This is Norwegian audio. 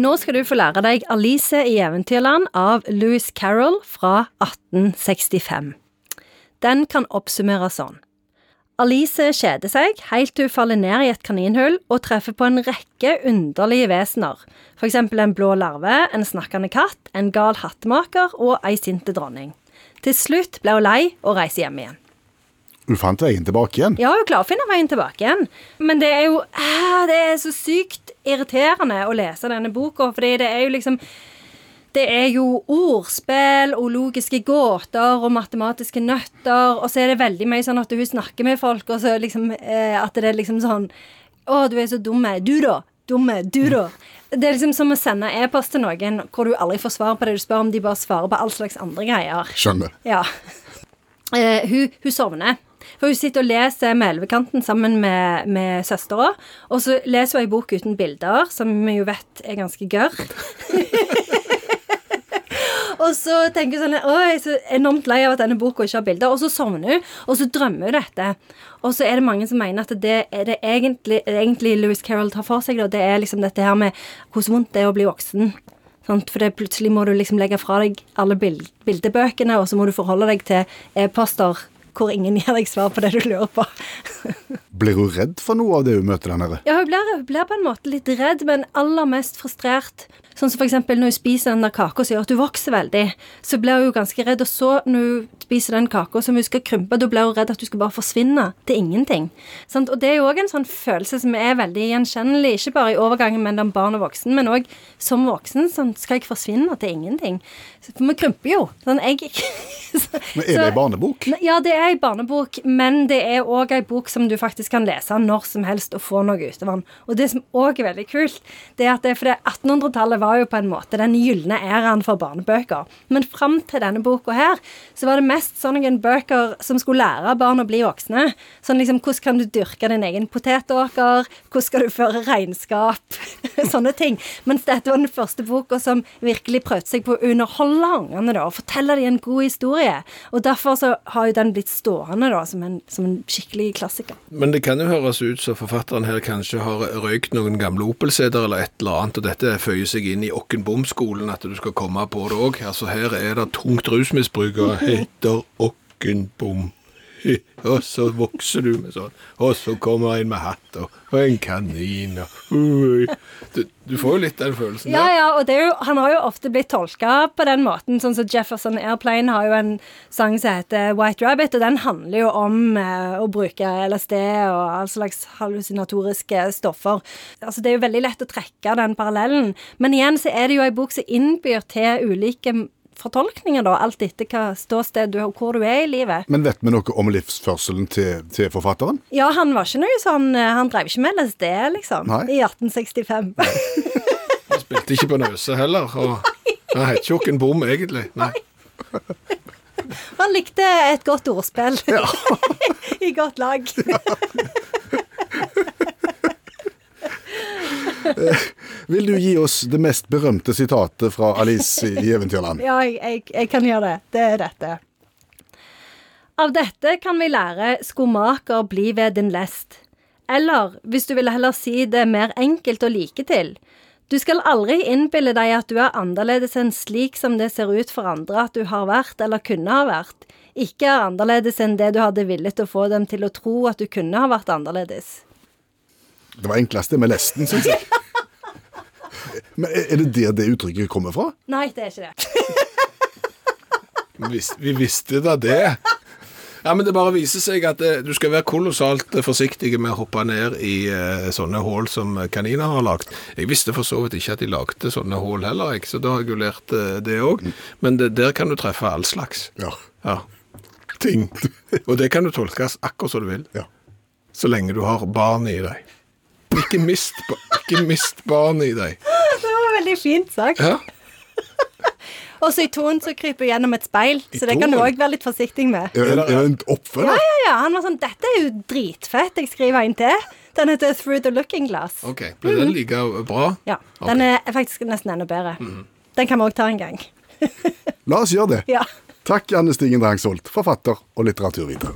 Nå skal du få lære deg Alice i Eventyrland av Louis Carroll fra 1865. Den kan oppsummeres sånn. Alice kjeder seg helt til hun faller ned i et kaninhull og treffer på en rekke underlige vesener, for eksempel en blå larve, en snakkende katt, en gal hattemaker og ei sinte dronning. Til slutt ble hun lei og reiser hjem igjen. Du fant veien tilbake igjen? Ja, hun klarer å finne veien tilbake igjen. Men det er jo ah, Det er så sykt irriterende å lese denne boka, fordi det er jo liksom det er jo ordspill og logiske gåter og matematiske nøtter, og så er det veldig mye sånn at hun snakker med folk, og så liksom eh, At det er liksom sånn Å, du er så dumme. Du, da? Dumme. Du, da? Det er liksom som å sende e-post til noen hvor du aldri får svar på det du spør om, de bare svarer på all slags andre greier. Skjønner. Ja. Eh, hun, hun sovner. For hun sitter og leser med Elvekanten sammen med, med søstera. Og så leser hun ei bok uten bilder, som vi jo vet er ganske gørr. og så tenker hun sånn Å, jeg er så enormt lei av at denne boka ikke har bilder. Og så sovner hun, og så drømmer hun dette. Og så er det mange som mener at det er det egentlig, egentlig Louis Carroll tar for seg, da. Det er liksom dette her med hvor vondt det er å bli voksen. For det, plutselig må du liksom legge fra deg alle bild, bildebøkene, og så må du forholde deg til e-poster hvor ingen gir deg svar på det du lurer på. Blir hun redd for noe av det hun møter der nede? Ja, hun blir, hun blir på en måte litt redd, men aller mest frustrert. Sånn som eksempel når hun spiser den der kaka som gjør at hun vokser veldig, så blir hun ganske redd. Og så, når hun spiser den kaka som hun skal krympe, da blir hun redd at hun skal bare forsvinne til ingenting. Sant? Og det er jo òg en sånn følelse som er veldig gjenkjennelig, ikke bare i overgangen mellom barn og voksen, men òg som voksen. Sånn, skal jeg forsvinne til ingenting? For vi krymper jo. Sånn, jeg Men er det barnebok? Ja, det er ei barnebok, men det er òg ei bok som du faktisk kan lese når som helst og få noe ut av den. Og det som òg er veldig kult, det er at det, for 1800-tallet var jo på en måte den gylne æraen for barnebøker. Men fram til denne boka her, så var det mest sånne bøker som skulle lære barn å bli voksne. Sånn liksom hvordan kan du dyrke din egen potetåker, hvordan skal du føre regnskap, sånne ting. Mens dette var den første boka som virkelig prøvde seg på å underholde ungene, da, og fortelle dem en god historie. Og derfor så har jo den blitt stående da, som en, som en skikkelig klassiker. Men det kan jo høres ut som forfatteren her kanskje har røykt noen gamle Opel-CD-er eller et eller annet, og dette føyer seg inn i Okkenbom-skolen, at du skal komme på det òg. Altså, her er det tungt rusmisbruk heter Okkenbom. Og så vokser du med sånn, og så kommer en med hatt og, og en kanin og ui. du, du får jo litt den følelsen Ja, der. ja, og det er jo, han har jo ofte blitt tolka på den måten. Sånn som Jefferson Airplane har jo en sang som heter White Rabbit, og den handler jo om eh, å bruke LSD og all slags hallusinatoriske stoffer. Altså, det er jo veldig lett å trekke den parallellen. Men igjen så er det jo ei bok som innbyr til ulike fortolkninger, da, alt etter hva ståsted du har, hvor du er i livet. Men vet vi noe om livsførselen til, til forfatteren? Ja, han var ikke noe sånn eh, Han drev ikke med LSD, liksom, Nei. i 1865. Han spilte ikke på Nøse heller, og han het ikke Jokken Bom egentlig. Nei. Han likte et godt ordspill. I godt lag. Vil du gi oss det mest berømte sitatet fra Alice i Eventyrland? Ja, jeg, jeg, jeg kan gjøre det. Det er dette. Av dette kan vi lære skomaker bli ved din lest. Eller, hvis du vil heller si det mer enkelt og like til, du skal aldri innbille deg at du er annerledes enn slik som det ser ut for andre at du har vært eller kunne ha vært, ikke er annerledes enn det du hadde villet å få dem til å tro at du kunne ha vært annerledes. Det var enklest det med lesten, syns jeg. Men er det der det uttrykket kommer fra? Nei, det er ikke det. Vi, vis- vi visste da det. Ja, men Det bare viser seg at eh, du skal være kolossalt eh, forsiktig med å hoppe ned i eh, sånne hull som kaniner har lagd. Jeg visste for så vidt ikke at de lagde sånne hull heller, ikke, så da har jeg jo lært eh, det òg. Men det, der kan du treffe all slags. Ja. Ja. Ting. Og det kan du tolkes akkurat som du vil, ja. så lenge du har barn i deg. Ikke mist, ba- ikke mist barn i deg. Veldig fint sagt. Ja. Og så i toen så kryper hun gjennom et speil, så det kan du òg være litt forsiktig med. Er det, en oppfølger? Ja, ja, ja. han var sånn Dette er jo dritfett. Jeg skriver en til. Den heter Through the Looking Glass. OK. Ble den like bra? Ja. Den er faktisk nesten enda bedre. Den kan vi òg ta en gang. La oss gjøre det. Ja. Takk, Anne Stigen Drangsholt, forfatter og litteraturviter.